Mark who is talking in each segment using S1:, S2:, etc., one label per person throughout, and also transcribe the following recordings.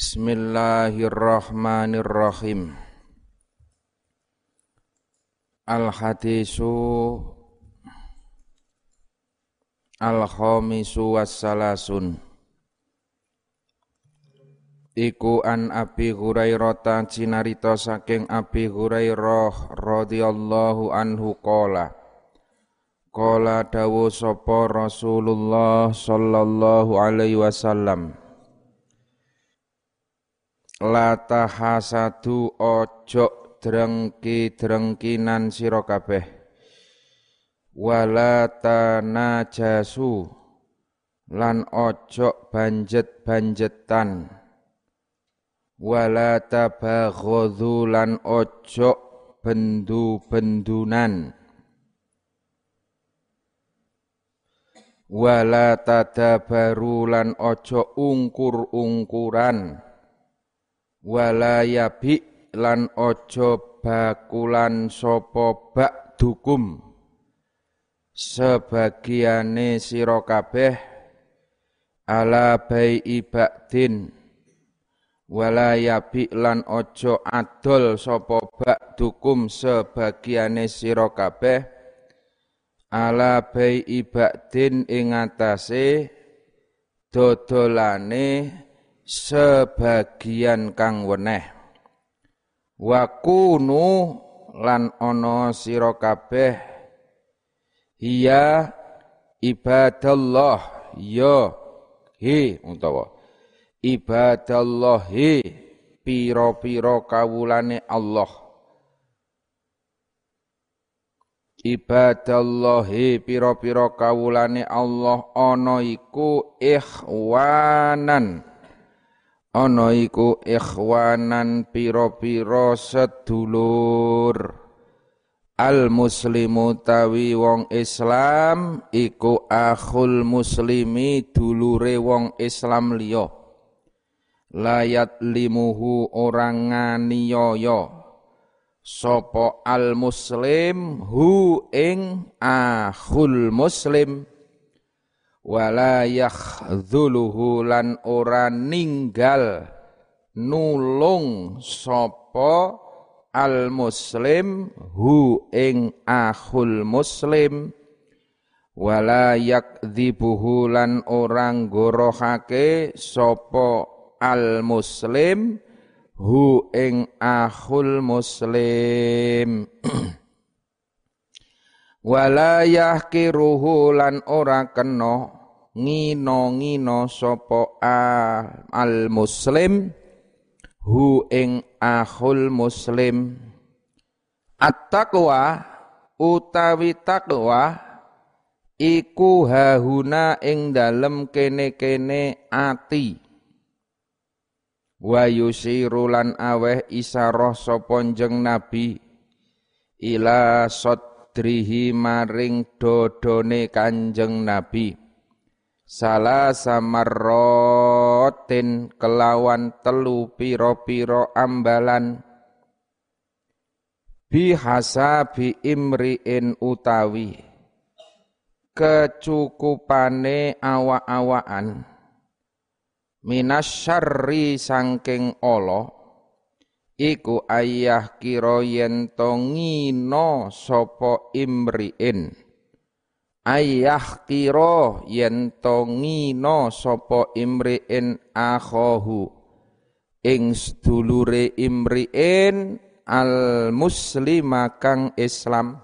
S1: Bismillahirrahmanirrahim. Al-hadisu Al-khamisu wassalasun. Iku an Abi Hurairah cinarita saking Abi Hurairah radhiyallahu anhu qala. Qala dawu sapa Rasulullah sallallahu alaihi wasallam la tahasadu ojo drengki-drengkinan sira kabeh. Wala tanajasu lan ojo banjet-banjetan. Wala tabaghadhu lan ojo bendu-bendunan. Wala tadabaru lan ojo ungkur-ungkuran wala yabi lan ojo bakulan sopo bak dukum sebagiane sira kabeh ala bai ibadin wala yabi lan ojo adol sopo bak dukum sebagiane sira kabeh ala bai ibadin ing atase dodolane sebagian kang weneh. Wa kunu lan ana sira kabeh iya ibadallah ya he utawa ibadallah he pira-pira kawulane Allah. Ibadallahi pira-pira kawulane Allah ana iku ikhwanan ana iku ikhwanan pira-pira sedulur. Al muslimu tawi wong Islam iku akhul muslimi dulure wong Islam liya. Layat limuhu orang nganiaya sapa al muslim hu ing akhul muslim wala yakhdhuluhu lan ora ninggal nulung sapa al muslim hu ing akhul muslim. Wala yakdzibuhu lan orang gorohake sapa al muslim hu ing akhul muslim wala yahkiruhu lan ora kena ngino-ngino sapa al muslim hu ing akhul muslim. At-taqwa utawi taqwa iku hahuna ing dalem kene-kene ati. Wa yusiru aweh isaroh sapa nabi ila sot sadrihi maring dodone Kanjeng Nabi. Salah samarrotin kelawan telu piro-piro ambalan. Bihasabi imriin utawi kecukupane awa-awaan minasyarri sangking Allah iku ayah kira yen to ngino sapa imriin. Ayah kira yen to ngino sapa imriin akhahu. Ing sedulure imriin al muslima kang islam.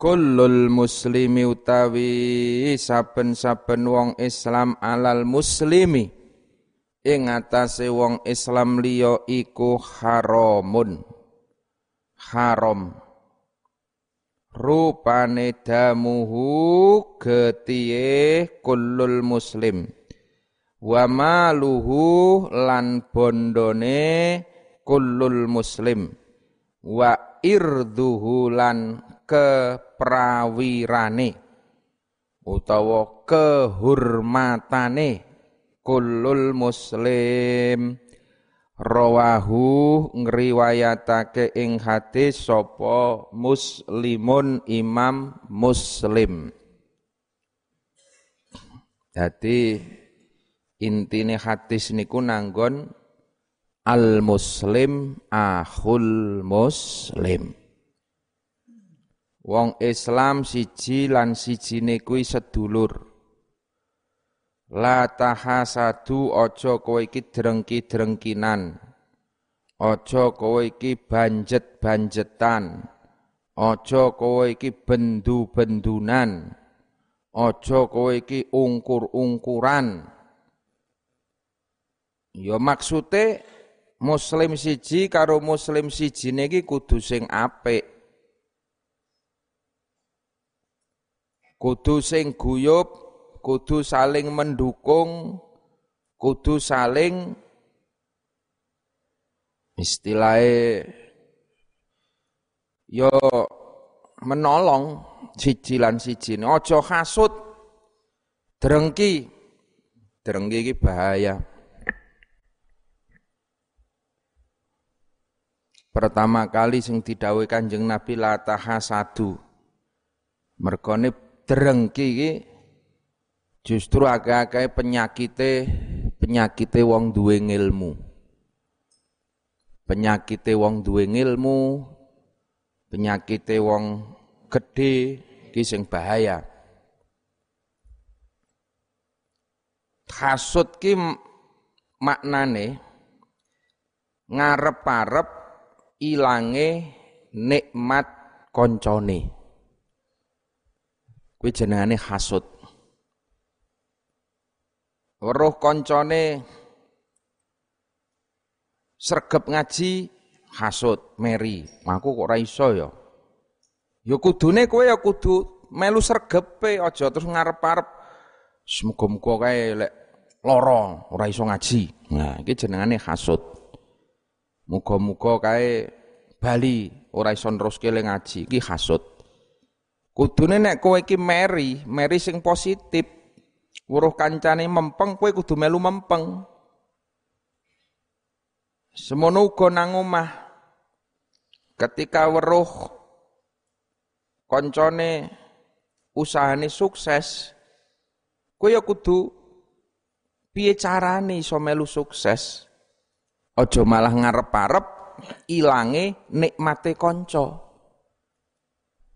S1: Kullul muslimi utawi saben-saben wong Islam alal muslimi ing atase wong Islam liya iku haramun. Haram. Rupane damuhu getiye kullul muslim. Wa maluhu lan bondone kullul muslim. Wa irduhu lan keprawirane. Utawa kehormatane kullul muslim. Rawahu ngriwayatake ing hadis sapa muslimun imam muslim. Jadi intine hadis niku nanggon al muslim akhul muslim. Wong Islam siji lan sijine kuwi sedulur la tahasadu aja kowe iki drengki-drengkinan. Aja kowe iki banjet-banjetan. Aja kowe iki bendu-bendunan. Aja kowe iki ungkur-ungkuran. Ya maksude muslim siji karo muslim siji iki kudu sing apik. Kudu sing guyub, kudu saling mendukung, kudu saling istilahnya yo menolong siji lan siji. Aja hasud, drengki. Drengki iki bahaya. pertama kali sing didhawuhi Kanjeng Nabi la tahasadu. Mergone drengki iki justru akeh-akeh penyakite penyakite wong duwe ilmu. Penyakite wong duwe ilmu, penyakite wong gedhe iki sing bahaya. Hasud ki maknane ngarep-arep ilange nikmat koncone. Kuwi jenengane hasud. Weruh koncone sregep ngaji hasud, meri. Aku kok ora iso ya. Ya kudune kowe ya kudu melu sregepe aja terus ngarep-arep semoga-moga kae lek lara ora iso ngaji. Nah, iki jenengane hasud. Muga-muga kae bali ora iso neruske ngaji iki hasud. Kudune nek kowe iki meri, meri sing positif. Weruh kancane mempeng kowe kudu melu mempeng. Semono uga nang omah. Ketika weruh koncone usahane sukses, kowe ya kudu piye carane iso melu sukses. Ojo malah ngarep-arep ilange nikmate kanca.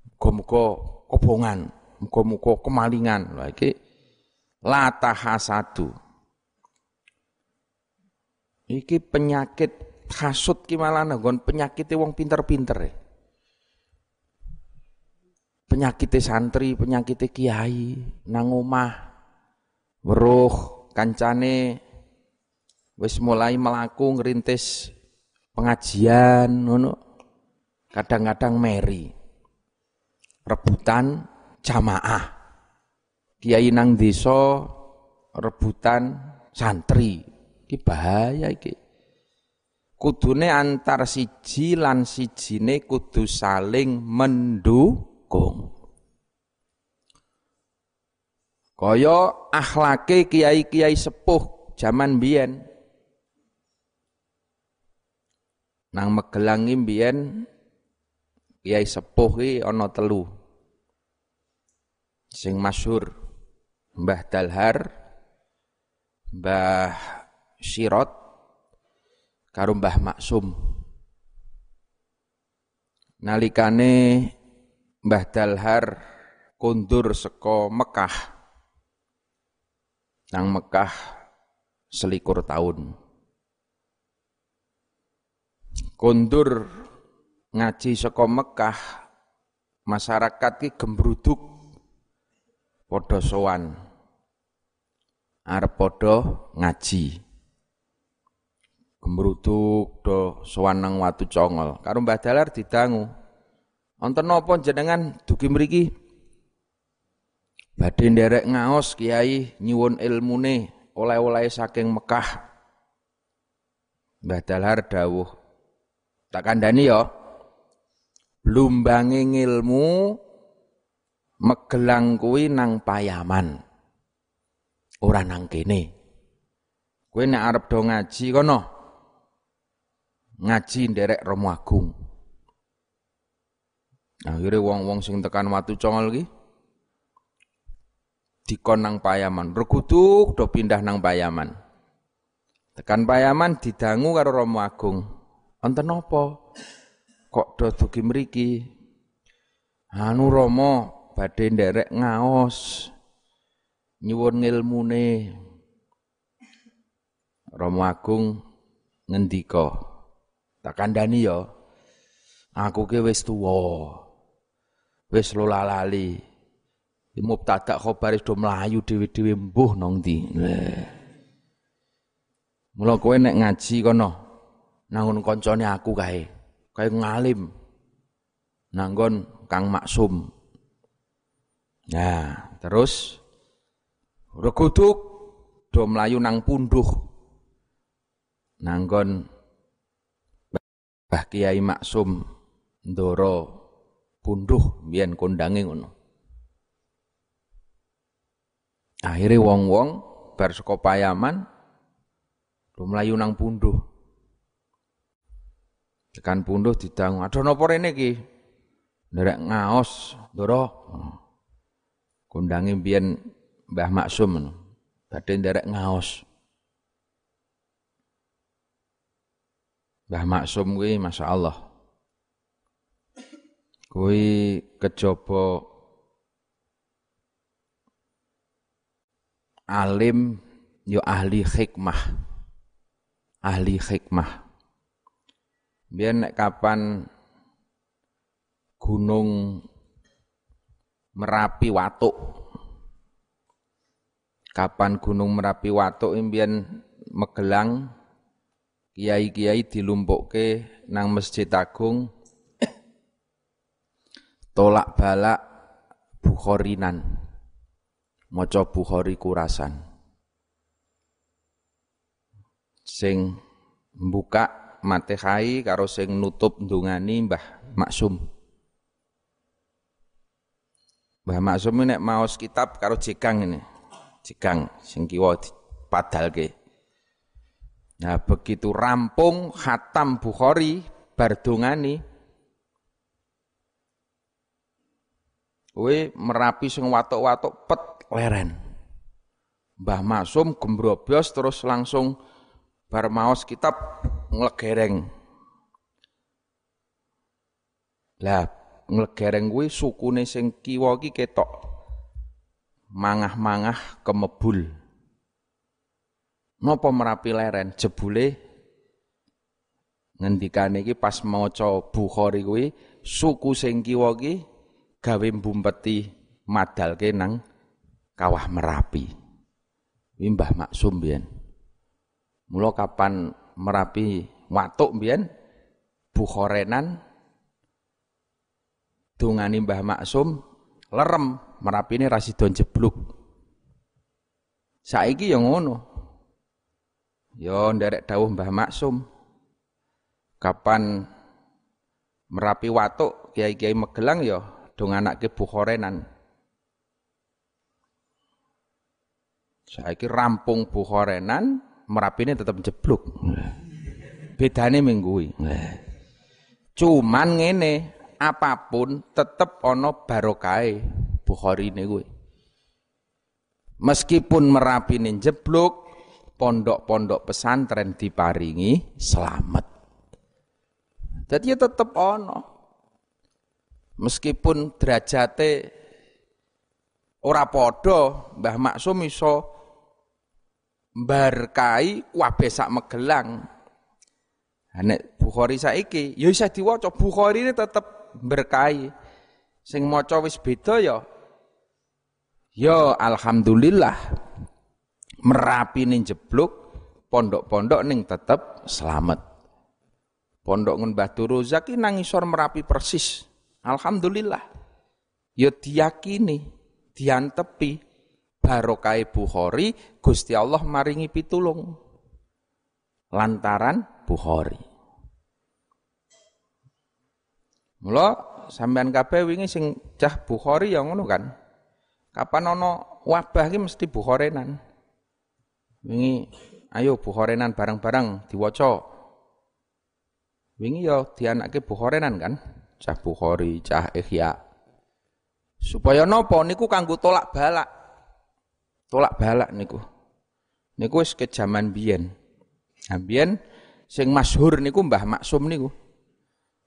S1: Muga-muga kobongan, muga-muga kemalingan. Lah iki la tahasadu. Iki penyakit hasud ki nggon penyakit wong pinter-pinter e. Penyakit santri, penyakit kiai nang omah weruh kancane wis mulai melaku ngerintis pengajian ngono kadang-kadang meri rebutan jamaah kiai nang desa rebutan santri. Iki bahaya iki. Kudune antar siji lan sijine kudu saling mendukung. Kaya akhlake kiai-kiai sepuh zaman biyen Nang Magelang mbiyen Kiai sepuh ki ana telu. Sing masyhur Mbah Dalhar, Mbah Sirot, karo Mbah Maksum. Nalikane Mbah Dalhar kundur seko Mekah. Nang Mekah selikur tahun kondur ngaji saka Mekah masyarakat ki gembruduk padha sowan. Arep padha ngaji. Gembruduk do sowan nang watu congol. Karo Mbah Dalar didangu. Wonten napa jenengan dugi mriki? Badhe nderek ngaos kiai nyuwun ilmune oleh-oleh saking Mekah. Mbah Dalar dawuh Tak kandani ya. Lumbange ngilmu megelang kuwi nang payaman. Ora nang kene. Kowe nek arep do ngaji kono. Ngaji nderek Romo Agung. Akhirnya wong-wong sing tekan watu congol ki dikon nang payaman, regutuk do pindah nang payaman. Tekan Payaman didangu karo Romo Agung. Wonten napa? Kok do dugi mriki? Anu Romo badhe nderek ngaos. Nyuwun ngilmune. Romo Agung ngendika, tak kandhani ya. Aku ki wis tuwa. Wis lola lali. Mubtada khabar do mlayu dhewe-dhewe mbuh nang ndi. Mula kowe nek ngaji kono nangun koncone aku kae. Kae ngalim. Nanggon Kang Maksum. Nah, terus reguduk do mlayu nang punduh. Nanggon Mbah Kiai Maksum ndoro punduh biyen kondange ngono. Akhirnya wong-wong bar saka payaman Lu melayu nang punduh. Tekan punduh didang, ada napa rene iki? Nderek ngaos, ndoro. Kundangi mbiyen Mbah Maksum ngono. Badhe nderek ngaos. Mbah Maksum kuwi masyaallah. Kuwi kejaba alim yo ahli hikmah ahli hikmah. Biar nek kapan gunung Merapi Watuk. Kapan gunung Merapi Watuk imbian Megelang kiai-kiai dilumpukke nang Masjid Agung tolak balak Bukhorinan maca Bukhari kurasan sing mbuka Matehai karo sing nutup ndungani Mbah Maksum. Mbah Maksum ini maos kitab karo jekang ini. Jekang sing kiwa padalke. Nah, begitu rampung khatam Bukhari bar dongani Kowe merapi sing watuk-watuk pet leren. Mbah Maksum gembrobyos terus langsung bar maos kitab nglegereng. Lah nglegereng kuwi sukune sing kiwa iki ketok mangah-mangah kemebul. Napa merapi leren jebule ngendikane iki pas maca Bukhari kuwi suku sing kiwa iki gawe mbumpeti madalke nang kawah Merapi. Kuwi Mbah Maksum biyen. Mula kapan Merapi watuk mbiyen Bukhorenan dungani Mbah Maksum lerem Merapine ra sida jebluk. Saiki ya ngono. Ya nderek dawuh Mbah Maksum. Kapan Merapi watuk kiai-kiai Magelang ya dong anake Bukhorenan. Saiki rampung Bukhorenan Merapi ini tetap jeblok. Bedane minggu Cuman ngene, apa pun tetep ono barokai Bukhari ini gue. Meskipun Merapi jeblok, pondok-pondok pesantren diparingi selamat. Jadi ya tetep ono. Meskipun derajate ora podo, Mbah Maksum iso mbarkai kabeh sak Megelang. Nek Bukhari saiki ya isa diwaca Bukhari ini tetep berkahi. Sing maca wis beda ya. Ya alhamdulillah merapi ning jeblok pondok-pondok ning tetep selamat. Pondok ngen Batu Rozak nang isor merapi persis. Alhamdulillah. Ya diyakini, diantepi barokai Bukhari Gusti Allah maringi pitulung lantaran Bukhari. Mula sampean kabeh wingi sing cah Bukhari ya ngono kan. Kapan ono wabah iki mesti Bukharenan. Wingi ayo Bukharenan bareng-bareng diwaca. Wingi ya dianake Bukharenan kan. Cah Bukhari, cah Ihya. Supaya napa niku kanggo tolak balak tolak balak niku. Niku wis ke zaman biyen. Ambien sing masyhur niku Mbah Maksum niku.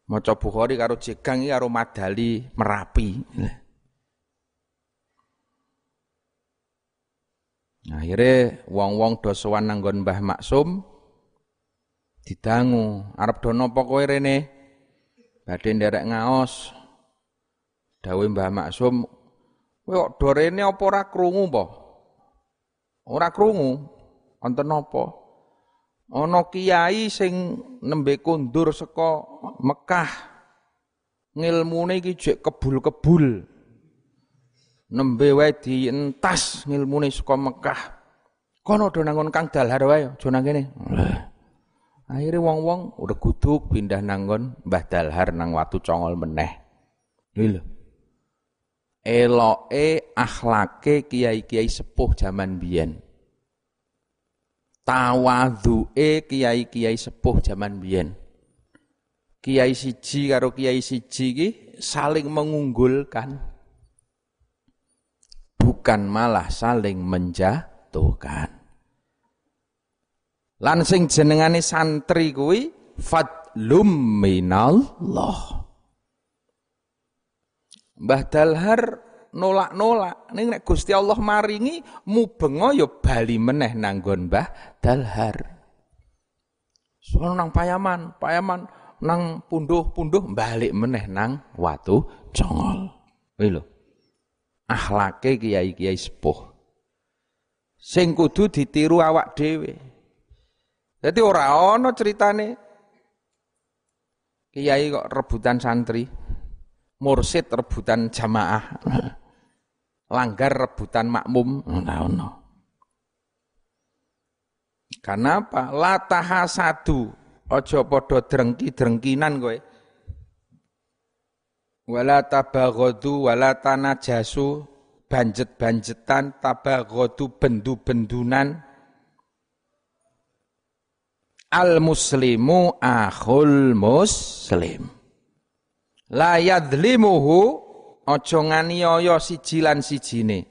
S1: Maca Bukhari karo jegang iki karo Madali Merapi. Akhirnya wong-wong do sowan nanggon Mbah Maksum didangu, arep do napa rene? Badhe nderek ngaos. Dawuh Mbah Maksum, kowe kok do rene apa ora krungu apa? Ora krungu. Wonten napa? Ana kiai sing nembe kundur saka Mekah. Ngilmune iki jek kebul-kebul nembe wae dientas ngilmune saka Mekah. Kono do nangon Kang Dalhar wae, aja nang kene. Akhirnya wong-wong udah kutuk pindah nanggon Mbah Dalhar nang watu congol meneh. Lho. Eloke akhlake kiai-kiai sepuh zaman biyen. Tawadhuke kiai-kiai sepuh zaman biyen. Kiai siji karo kiai siji iki saling mengunggulkan bukan malah saling menjatuhkan. Lan sing jenengane santri kuwi fadlum minallah. Mbah Dalhar nolak-nolak. Ning nek Gusti Allah maringi mubenga ya bali meneh nanggon Mbah Dalhar. Sono nang payaman, payaman nang punduh-punduh balik meneh nang watu congol. Kuwi lho akhlake kiai-kiai sepuh. Sing kudu ditiru awak dhewe. Jadi ora ana ceritane kiai kok rebutan santri, mursid rebutan jamaah, langgar rebutan makmum, ana. Karena apa? Lataha satu, ojo podo drengki-drengkinan kowe. Wala tabaghadu wala tanajasu. Banjet-banjetan tabaghadu bendu-bendunan. Al muslimu akhul muslim la yadlimuhu aja nganiaya siji lan sijine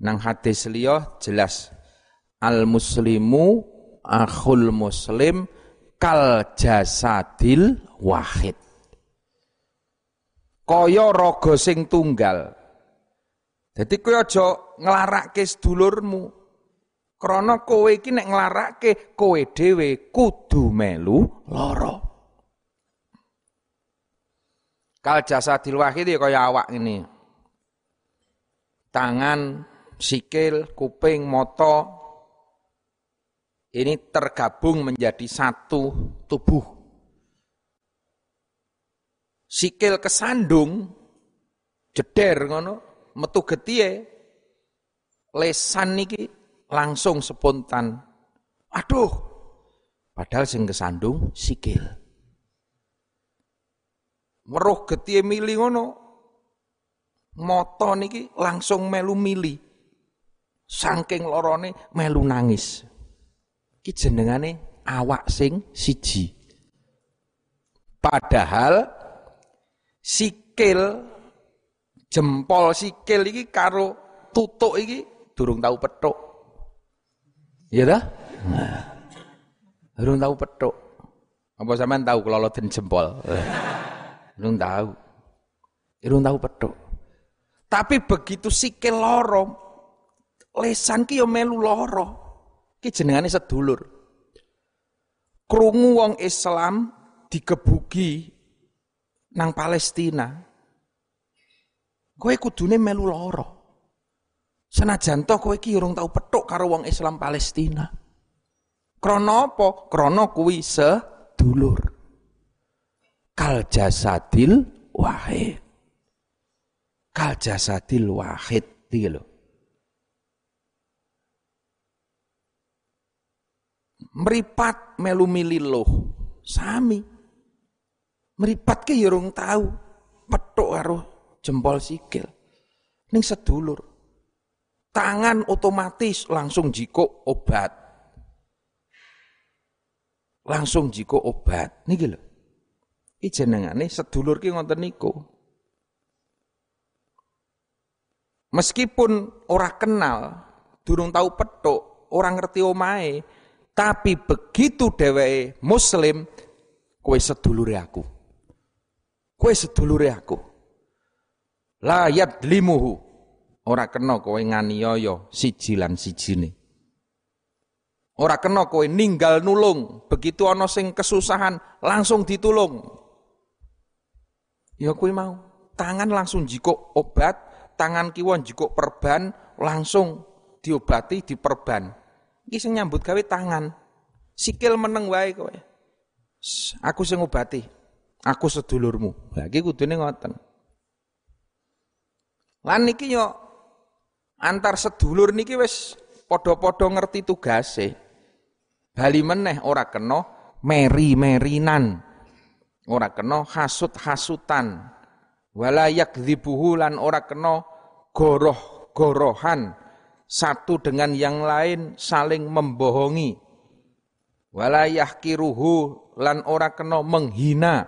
S1: nang hadis liya jelas al muslimu akhul muslim kal jasadil wahid kaya raga sing tunggal. Dadi kowe aja nglarakke sedulurmu. Krana kowe iki nek nglarakke kowe dhewe kudu melu lara. Kal jasadil wahid ya kaya awak ini. Tangan, sikil, kuping, mata ini tergabung menjadi satu tubuh. Sikil kesandung jeder ngono metu getie lesan niki langsung spontan. Aduh padahal sing kesandung sikil weruh getie mili ngono moto niki langsung melu mili saking lorone melu nangis iki jenengane awak sing siji padahal sikil jempol sikil iki karo tutuk iki durung tahu petuk. Iya dah? Nah. Durung tahu petuk. Apa sampean tahu keloloten jempol? Durung tahu. Durung tahu petuk. Tapi begitu sikil loro, lesan ki yo melu loro. Ki jenengane sedulur. Krungu wong Islam digebuki nang Palestina, kowe kudune melu lara. Senajan to kowe iki urung tau petuk karo wong Islam Palestina. Krana apa? Krana kuwi sedulur. Kal jasadil wahid. Kal jasadil wahid iki lho. Meripat melu mililuh sami Meripat ke ya urung tahu. Petuk karo jempol sikil. Ning sedulur. Tangan otomatis langsung jiko obat. Langsung jiko obat. Niki lho. Iki jenengane sedulur ki ngoten niku. Meskipun ora kenal, durung tahu petuk, orang ngerti omae, Tapi begitu dheweke muslim, kowe sedulure aku. Kowe sedulure aku. La yadlimuhu. Ora kena kowe nganiaya siji lan sijine. Ora kena kowe ninggal nulung, begitu ana sing kesusahan langsung ditulung. Ya kowe mau, tangan langsung jikuk obat, tangan kiwa jikuk perban, langsung diobati diperban. Iki sing nyambut gawe tangan. Sikil meneng wae kowe. Aku sing ngobati. Aku sedulurmu. Lah iki kudune ngoten. Lan niki yo antar sedulur niki wis padha-padha ngerti tugase. Bali meneh ora kena meri-merinan. Ora kena hasut-hasutan. Wala yakdzibuhu lan ora kena goroh-gorohan satu dengan yang lain saling membohongi. Wala yahkiruhu lan ora kena menghina.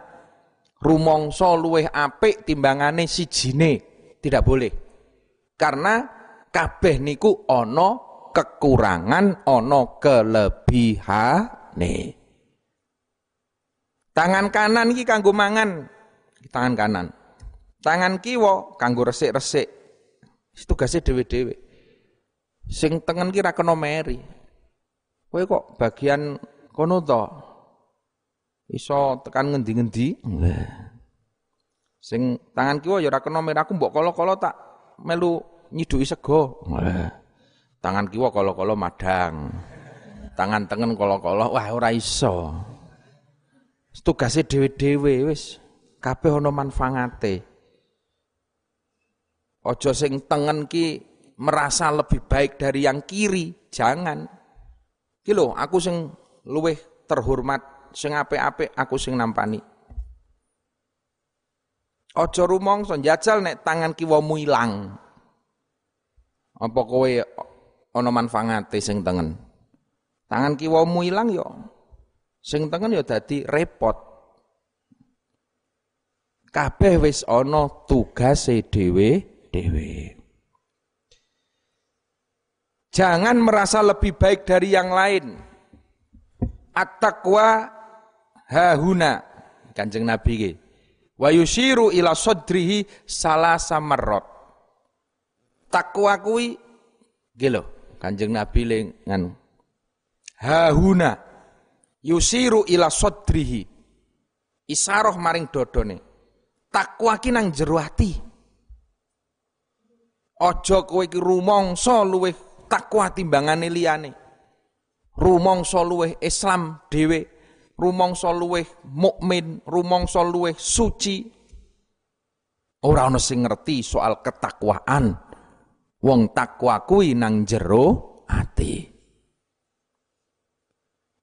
S1: Rumongso luweh apik timbangane sijine. Tidak boleh. Karena kabeh niku ana kekurangan ono kelebihane. Tangan kanan iki kanggo mangan, tangan kanan. Tangan kiwa kanggo resik-resik. Tugase dhewe-dhewe. Sing tengen ki ra kena meri. Kowe kok bagian kono to? Iso tekan ngendi-ngendi? Sing tangan kiwa ya ora kena meri aku mbok kala-kala tak melu nyiduki sego. Tangan kiwa kolo-kolo madang. Tangan tengen kolo-kolo wah ora iso. Tugase dhewe-dhewe wis kabeh ana manfaate. Ojo sing tengen ki merasa lebih baik dari yang kiri, jangan. Ki lho, aku sing luweh terhormat, sing apik-apik aku sing nampani. Ojo rumangsa njajal nek tangan kiwamu ilang. Apa kowe ana manfaate sing tengen. Tangan kiwamu ilang yo sing tengen yo dadi repot. Kabeh wis ana tugase dhewe-dhewe. Jangan merasa lebih baik dari yang lain. At-taqwa hahuna. Kanjeng Nabi ki. Wa yushiru ila sadrihi salasa marrat. Takwa kuwi gitu Kanjeng Nabi lengan hahuna yusiru ila sodrihi. Isaroh maring dodone. Takwa ki nang jero ati. Aja kowe ki rumangsa luwih takwa timbangane liyane. Rumangsa luwih Islam dhewe rumangsa luwih mukmin rumangsa luwih suci. Ora ana sing ngerti soal ketakwaan. Wong takwa kuwi nang jero ati.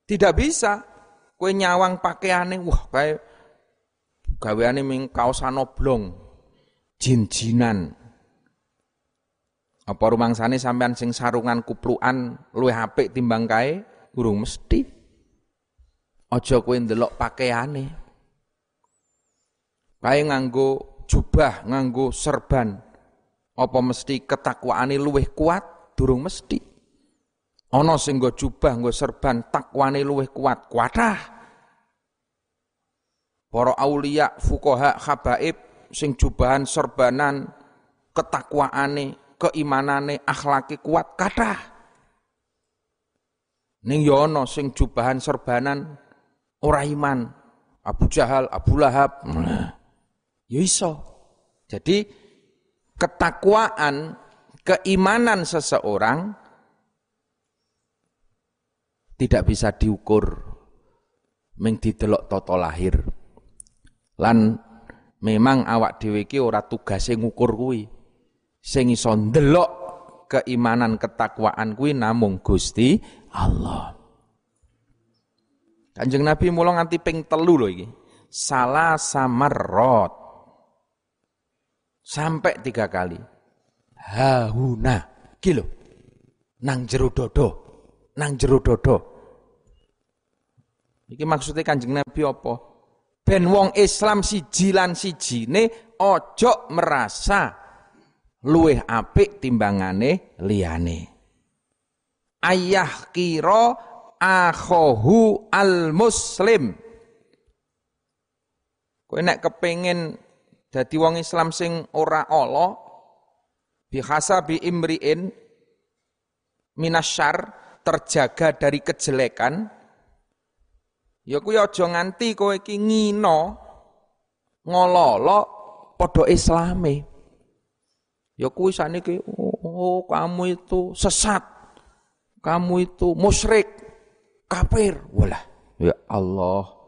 S1: Tidak bisa kue nyawang pakaiane wah kae gaweane ming kaosan oblong. Jin-jinan. Apa rumangsane sampean sing sarungan kuplukan luwih apik timbang kae? Urung mesti. Aja kowe ndelok pakaiane. Kae nganggo jubah, nganggo serban, apa mesti ketakwaane luwih kuat? Durung mesti. Ana sing nggo jubah, nggo serban takwane luwih kuat. Kuatah. Para aulia, fukoha, habaib sing jubahan serbanan ketakwaane, keimanane, akhlake kuat kathah. Ning yo ana sing jubahan serbanan ora iman. Abu Jahal, Abu Lahab. Nah, ya iso. Jadi ketakwaan, keimanan seseorang tidak bisa diukur ming didelok toto lahir. Lan memang awak dhewe iki ora tugase ngukur kuwi. Sing iso keimanan ketakwaan kuwi namung Gusti Allah. Kanjeng Nabi mulo nganti ping telu lho iki. Salah samarrot. Sampai tiga kali. Hahuna. Kilo. Nang jero dodo. Nang jero dodo. Iki maksudnya kanjeng Nabi apa? Ben wong Islam siji lan sijine ojo merasa luweh apik timbangane liyane. Ayah kira akhohu al muslim kowe nek kepengin dadi wong Islam sing ora ala bihasa bi imriin minasyar terjaga dari kejelekan ya kuwi aja nganti kowe iki ngino ngololo padha islame ya kuwi saniki oh kamu itu sesat kamu itu musyrik kafir walah ya Allah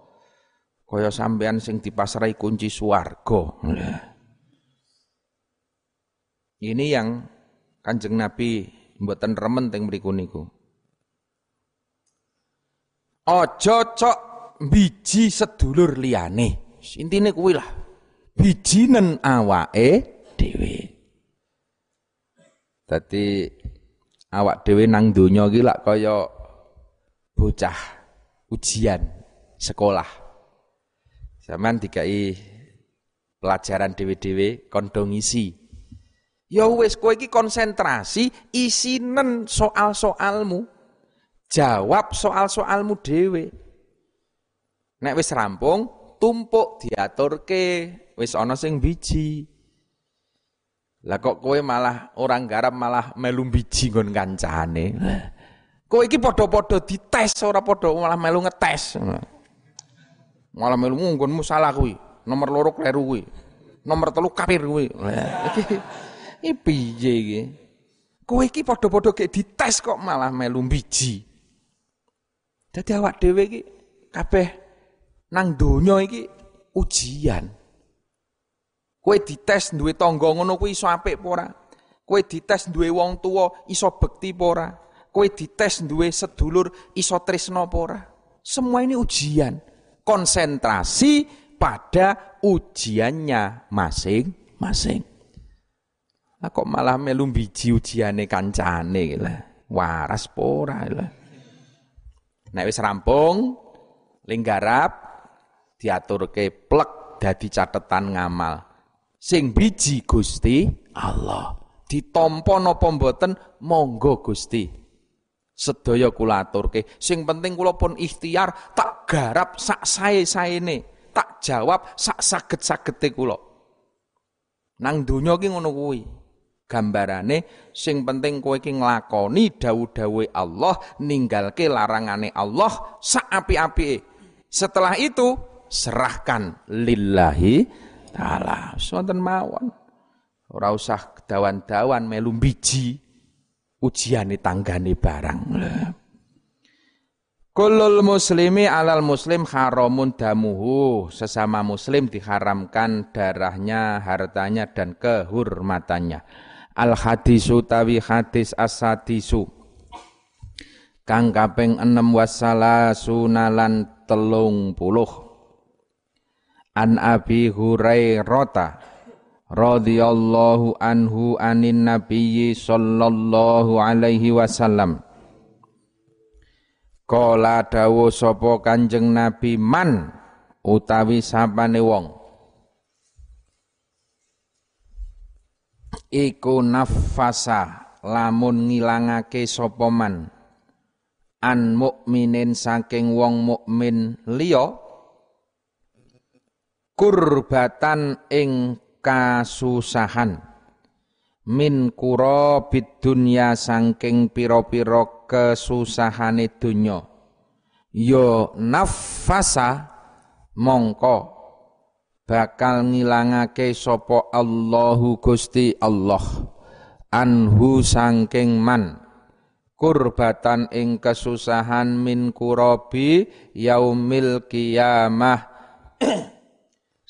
S1: kaya sampean sing dipasrai kunci swarga. Ini yang Kanjeng Nabi mboten remen teng mriku niku. Aja cok biji sedulur liyane. Intine kuwi lah. Bijinen awake dhewe. Dadi awak dhewe nang donya iki lak kaya bocah ujian sekolah. Zaman dikai pelajaran dewe-dewe kondong isi. Ya wis kowe iki konsentrasi isinen soal-soalmu. Jawab soal-soalmu dhewe. Nek wis rampung, tumpuk diaturke, wis ana sing biji. Lah kok kowe malah orang garap malah melu biji nggon kancane. Kowe iki padha-padha dites ora padha malah melu ngetes. Malah melu nggonmu salah kuwi. Nomor loro kleru kuwi. Nomor telu kafir kuwi. Iki iki piye iki? Kowe iki padha-padha gek dites kok malah melu biji. Dadi awak dhewe iki kabeh nang donya iki ujian. Kowe dites duwe tangga ngono kuwi iso apik apa ora? Kowe dites duwe wong tuwa iso bekti apa ora? Kowe dites duwe sedulur iso tresna apa ora? Semua ini ujian konsentrasi pada ujiannya masing-masing. Lah kok malah melu biji ujiane kancane lah. Waras pora lah. Nek wis rampung linggarap diaturke plek dadi catetan ngamal. Sing biji Gusti Allah. Ditampa napa mboten monggo Gusti sedaya kula aturke. Sing penting kula pun ikhtiar tak garap sak sae-saene, tak jawab sak saged-sagete kula. Nang donya ki ngono kuwi. Gambarane sing penting kowe iki nglakoni dawuh-dawuhe Allah, ninggalke larangane Allah sak api-apike. Setelah itu serahkan lillahi taala. Sonten mawon. Ora usah dawan-dawan melu biji ujiane tanggane barang. Kulul muslimi alal muslim haramun damuhu. Sesama muslim diharamkan darahnya, hartanya dan kehormatannya. Al hadisu tawi hadis asadisu. Kang kaping enem wasala sunalan telung puluh. An Abi Hurairah radhiyallahu anhu anin nabiyyi sallallahu alaihi wasallam Kala dawu sapa Kanjeng Nabi man utawi sapane wong iku nafasa lamun ngilangake sapa man? An mukminin saking wong mukmin liya kurbatan ing kasusahan. Min kura dunya sangking piro-piro kesusahane dunya yo nafasa mongko bakal ngilangake sopo Allahu Gusti Allah. Anhu sangking man. Kurbatan ing kesusahan min kurabi yaumil kiamah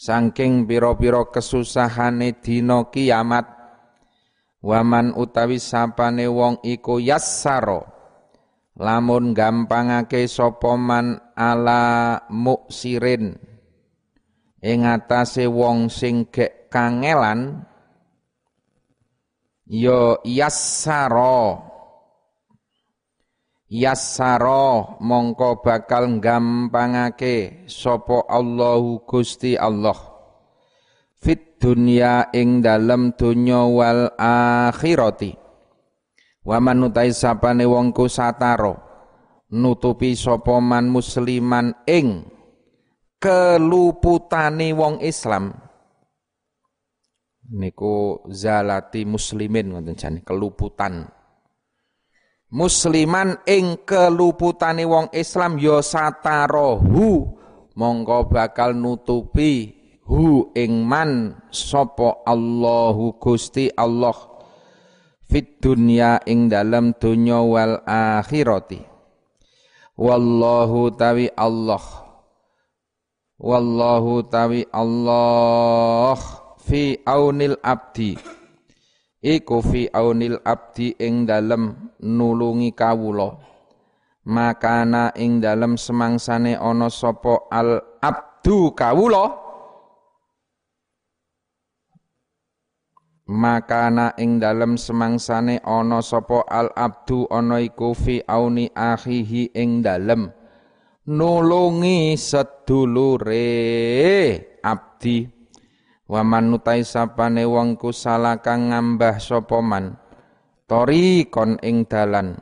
S1: saking pira-pira kesusahane dina kiamat. Waman utawi sapane wong iku yassaro lamun gampangake sapa man ala muksirin ing atase wong sing gek kangelan ya yassaro yassara mongko bakal gampangake sapa Allahu Gusti Allah. Fit dunya ing dalem donya wal akhirati. Wa manutai sapane wong ku sataro nutupi sapa man musliman ing keluputane wong Islam. Niku zalati muslimin ngoten jane keluputan. Musliman ing keluputane wong Islam ya satarohu mongko bakal nutupi hu ing man sapa Allahu Gusti Allah fit dunya ing dalam dunya wal akhirati. Wallahu tawi Allah wallahu tawi Allah fi aunil abdi. Iku fi aunil abdi ing dalem nulungi kawula. Makana ing dalem semangsane ana sapa al abdu kawula? Makana ing dalem semangsane ana sapa al abdu ana iku fi auni akhihi ing dalem nulungi sedulure abdi. Waman nutai sapane wong ku kang ngambah sapa man? Tori kon ing dalan.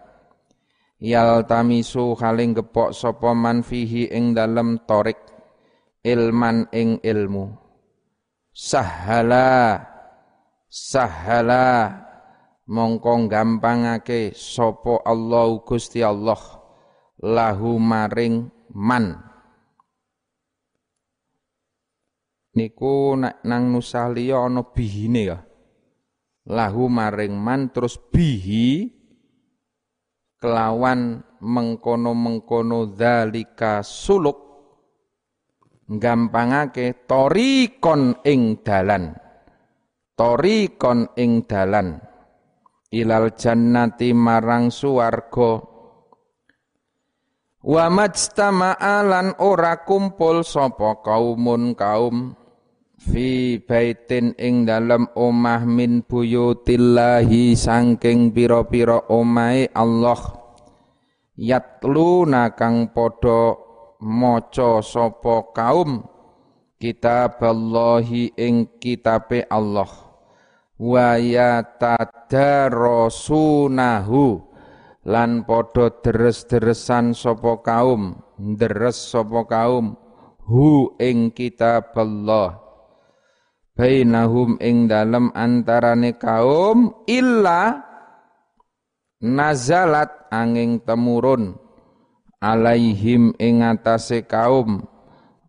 S1: Yal tamisu haling gepok sapa fihi ing dalem torik ilman ing ilmu. Sahala sahala. Mongko gampangake sapa Allah Gusti Allah lahu maring man. Niku nang nusah liya ana bihine ya. Lahu maring man terus bihi kelawan mengkono-mengkono dalika suluk gampangake torikon ing dalan. Torikon ing dalan. Ilal jannati marang suwarga wa majtama'alan ora kumpul sapa kaumun kaum fi baitin ing dalam omah min buyutillahi sangking pira-pira omahe Allah. Yatluna kang padha maca sapa kaum kitaballahi ing kitabe Allah. Wa yatadarasunahu lan padha deres-deresan sapa kaum deres sapa kaum hu ing kitaballah bainahum ing dalem antarane kaum illa nazalat angin temurun alaihim ing atase kaum.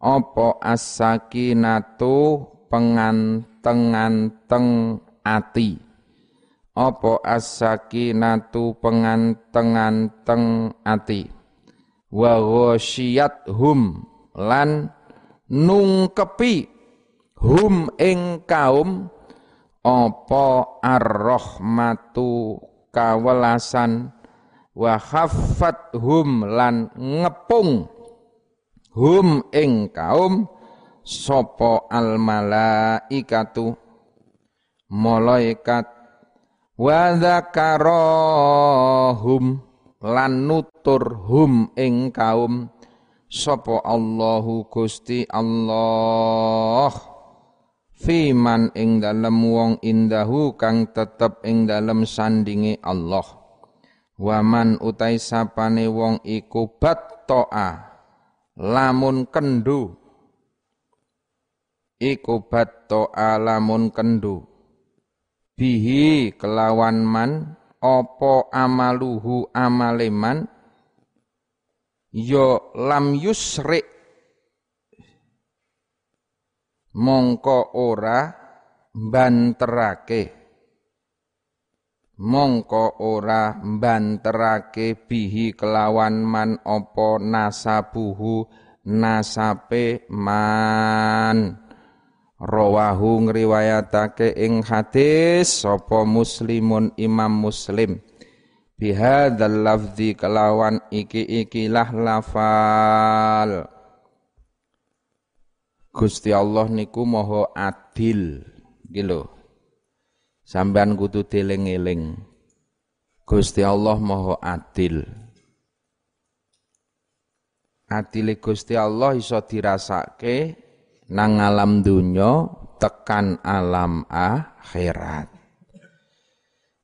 S1: Apa as-sakinatu penganteng-anteng ati apa as-sakinatu penganteng-anteng ati? Wa hum lan nungkepi hum ing kaum. Apa ar-rahmatu kawelasan? Wa khaffat hum lan ngepung hum ing kaum. Sapa al malaikatu malaikat wa dzakarahum lan nutur hum ing kaum. Sapa Allahu Gusti Allah. Fiman ing dalem wong indahu kang tetep ing dalem sandingi Allah. Waman utai sapane wong iku battoa lamun kendu. Iku battoa lamun kendu bihi kelawan man opo amaluhu amaleman yo lam yusrik mongko ora banterake. Mongko ora banterake bihi kelawan man opo nasabuhu nasape man rawahu ngriwayatake ing hadis sapa muslimun imam muslim? Bihadzal lafzi kelawan iki ikilah lafal. Gusti Allah niku moho adil gitu sampean kudu deling-eling Gusti Allah moho adil. Adile Gusti Allah iso dirasake nang alam dunya tekan alam akhirat.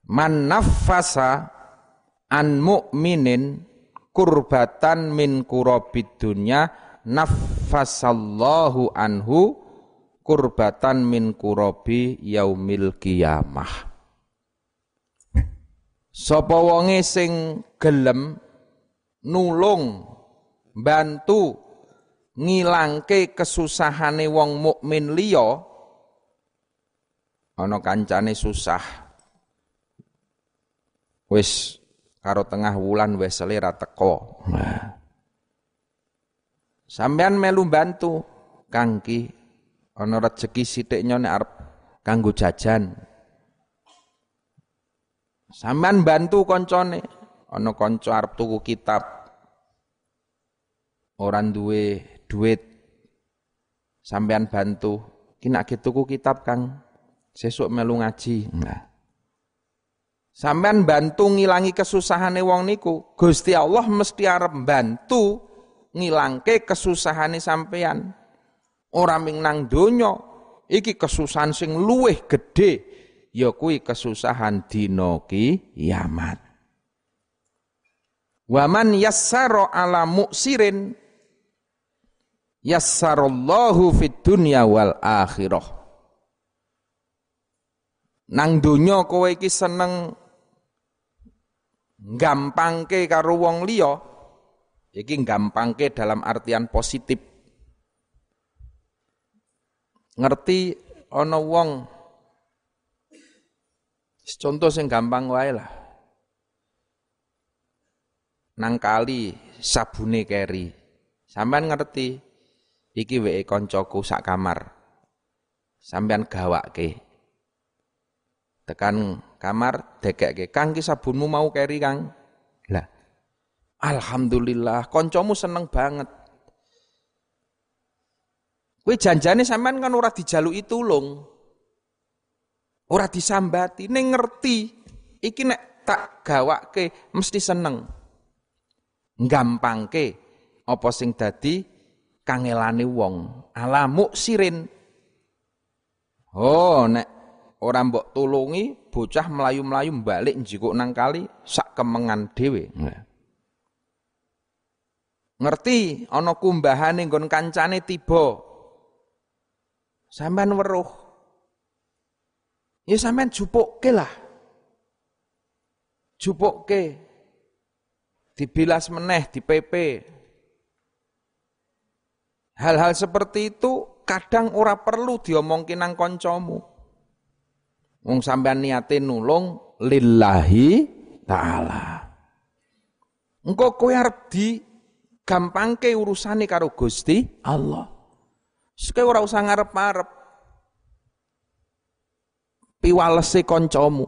S1: Man nafasa an mukminin kurbatan min kurabid dunya nafasallahu anhu kurbatan min kurabi yaumil qiyamah. Sapa wonge sing gelem nulung bantu ngilangke kesusahane wong mukmin liya ana kancane susah wis karo tengah wulan wis selera teko nah. sampean melu bantu kangki ana rejeki sithik nyone arep kanggo jajan Sampean bantu koncone, ana kanca arep tuku kitab. Orang duwe duit. Sampean bantu, ki nak tuku kitab Kang. Sesuk melu ngaji. Nah. Sampean bantu ngilangi kesusahane wong niku, Gusti Allah mesti arep bantu ngilangke kesusahane sampean. Ora ming nang donya, iki kesusahan sing luwih gedhe ya kuwi kesusahan dina kiamat. Waman yassara ala muksirin yassarallahu fid dunya wal akhirah. Nang donya kowe iki seneng gampangke karo wong liya, iki gampangke dalam artian positif. Ngerti ana wong Contoh sing gampang wae lah. Nang kali sabune keri. Sampean ngerti iki weke koncoku sak kamar. Sampean gawake. Tekan kamar dekekke, "Kang ki sabunmu mau keri, Kang." Lah. Alhamdulillah, koncomu seneng banget. Kowe janjane sampean kan ora dijaluki tulung. Ora disambati, ning ngerti. Iki nek tak gawake mesti seneng. Gampangke apa sing dadi kangelane wong. Ala muksirin. Oh, nek ora mbok tulungi bocah melayu-melayu balik njikuk nang kali sak kemengan dhewe. Ngerti ana kumbahane nggon kancane tiba. Sampeyan weruh Ya sampean jupukke lah. Jupukke. Dibilas meneh, di PP. Hal-hal seperti itu kadang ora perlu diomongkin nang koncomu. Wong sampean niatin nulung lillahi taala. Engko kowe arep di gampangke urusane karo Gusti Allah. Seke ora usah ngarep-arep piwalese kancamu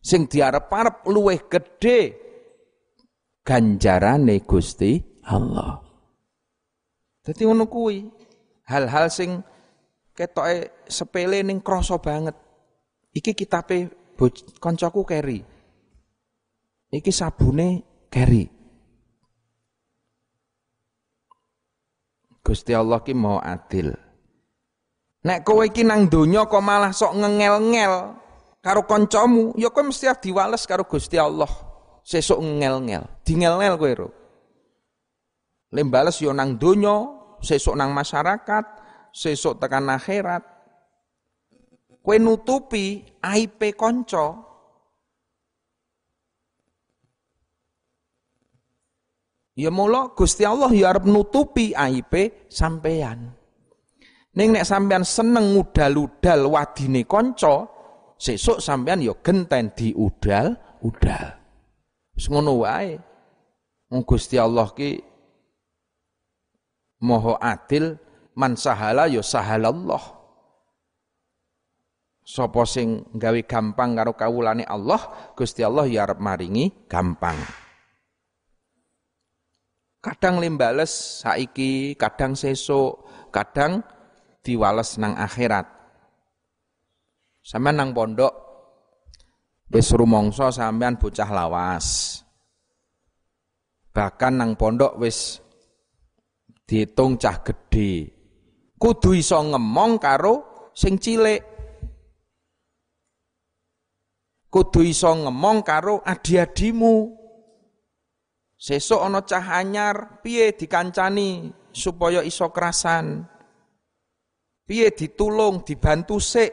S1: sing diarep-arep luweh gedhe ganjarane Gusti Allah. Dadi ngono kuwi hal-hal sing ketoke sepele ning krasa banget. Iki kitabe kancaku keri. Iki sabune keri. Gusti Allah ki mau adil. Nek kowe iki nang donya kok malah sok ngengel-ngel karo kancamu, ya kowe mesti diwales karo Gusti Allah. Sesuk ngel-ngel, dingel-ngel kowe ro. Le bales yo nang donya, sesuk nang masyarakat, sesuk tekan akhirat. Kowe nutupi aib kanca. Ya mula Gusti Allah ya arep nutupi aib sampean. Ning nek sampean seneng udal-udal wadine kanca, sesuk sampean ya genten diudal-udal. Wis ngono wae. Gusti Allah ki Maha adil, man sahala ya sahalallah. Sapa sing gawe gampang karo kawulane Allah, Gusti Allah ya arep maringi gampang. Kadang limbales saiki, kadang sesuk, kadang diwales nang akhirat. Sampeyan nang pondok wis rumangsa sampean bocah lawas. Bahkan nang pondok wis diitung cah gedhe. Kudu iso ngemong karo sing cilik. Kudu iso ngemong karo adi-adimu. Sesuk ana cah anyar, piye dikancani supaya iso kerasan? Piye ditulung, dibantu sik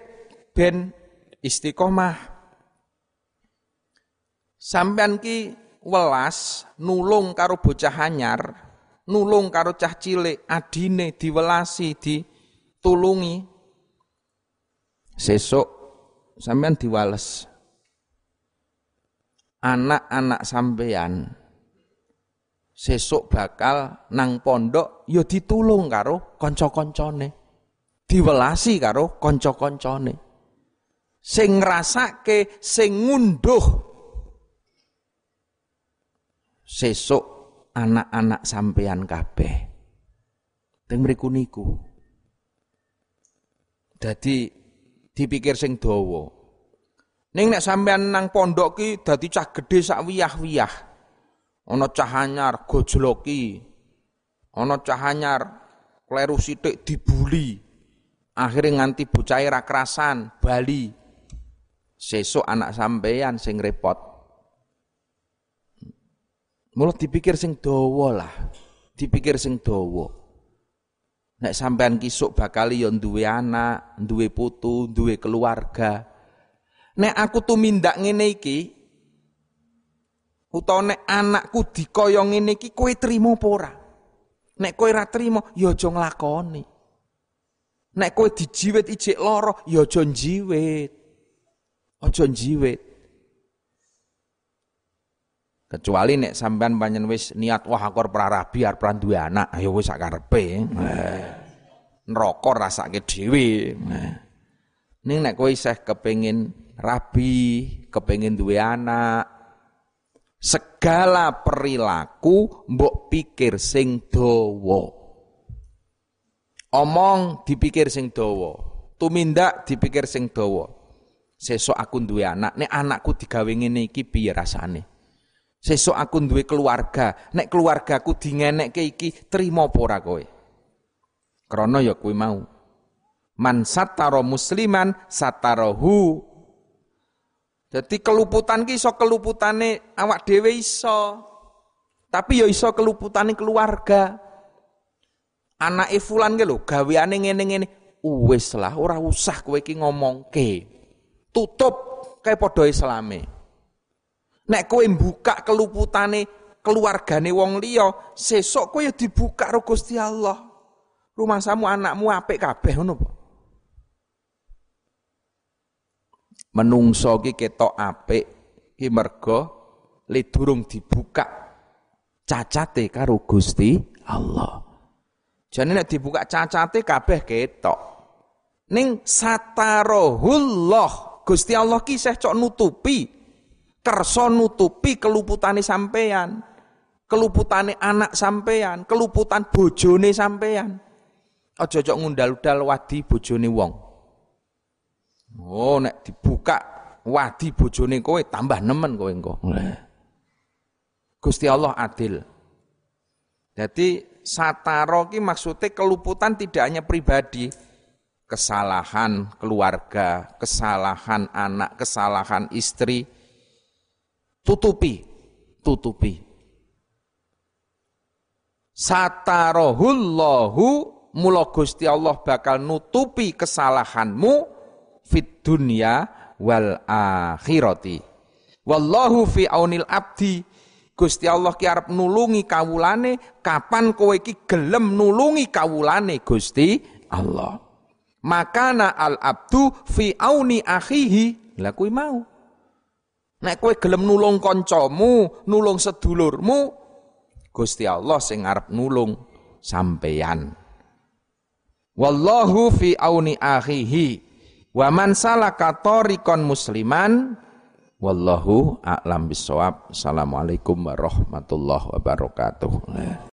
S1: ben istiqomah. Sampean ki welas nulung karo bocah anyar, nulung karo cah cilik, adine diwelasi, ditulungi. Sesuk sampean diwales. Anak-anak sampean sesuk bakal nang pondok ya ditulung karo kanca-kancane. Diwelasi karo kanca-kancane. Sing ngrasake, sing ngunduh sesuk anak-anak sampean kabeh. Teng mriku niku. Dadi dipikir sing dawa. Ning nek sampean nang pondok ki dadi cah gedhe sak wiyah-wiyah. Ana cah anyar gojloki. Ana cah anyar kleru sithik dibuli. Akhirnya nganti bocah ra kerasan, bali. Sesuk anak sampean sing repot. Mula dipikir sing dawa lah. Dipikir sing dawa. Nek sampean kisuk bakal yo duwe anak, duwe putu, duwe keluarga. Nek aku tumindak ngene iki utawa nek anakku dikaya ngene iki kowe trimo apa ora? Nek kowe ora trimo ya aja nglakoni. Nek kowe dijiwit ijik lara ya aja njiwit. Aja njiwit. Kecuali nek sampean panjen wis niat wah aku arep rabi arep duwe anak, ayo wis sak karepe. Neraka rasake dhewe. Ning nek kowe isih kepengin rabi, kepengin duwe anak, segala perilaku mbok pikir sing dawa. Omong dipikir sing dawa, tumindak dipikir sing dawa. Sesuk aku duwe anak, nek anakku digawe ngene iki piye rasane? Sesuk aku duwe keluarga, nek keluargaku dingenekke iki trimo apa ora kowe? Krana ya kuwi mau. Man sataro musliman satarahu. Jadi keluputan ki iso keluputane awak dhewe iso. Tapi ya iso keluputane keluarga. Anake fulan ki lho gaweane ngene-ngene. Wis lah ora usah kowe iki ngomongke. Tutup kayak padha islame. Nek kowe buka keluputane keluargane wong liya, sesuk kowe ya dibuka karo Allah. Rumah samu anakmu apik kabeh ngono apa? Menungso ki ketok apik ki mergo le durung dibuka cacate karo Gusti Allah. Jane nek dibuka cacate kabeh ketok. Ning satarahullah Gusti Allah ki isih cok nutupi kersa nutupi keluputane sampean, keluputane anak sampean, keluputan bojone sampean. Aja cocok ngundal-undal wadi bojone wong. Oh, nek dibuka wadi bojone kowe tambah nemen kowe engko. Gusti Allah adil. Jadi sataro ki maksudnya keluputan tidak hanya pribadi, kesalahan keluarga, kesalahan anak, kesalahan istri, tutupi, tutupi. Satarohullahu mula Gusti Allah bakal nutupi kesalahanmu fit dunya wal akhirati. Wallahu fi aunil abdi. Gusti Allah ki arep nulungi kawulane kapan kowe iki gelem nulungi kawulane Gusti Allah. Makana al abdu fi auni akhihi. Lah kuwi mau. Nek kowe gelem nulung kancamu, nulung sedulurmu, Gusti Allah sing arep nulung sampeyan. Wallahu fi auni akhihi wa man salaka tariqan musliman wallahu a'lam bisawab. Assalamualaikum warahmatullahi wabarakatuh.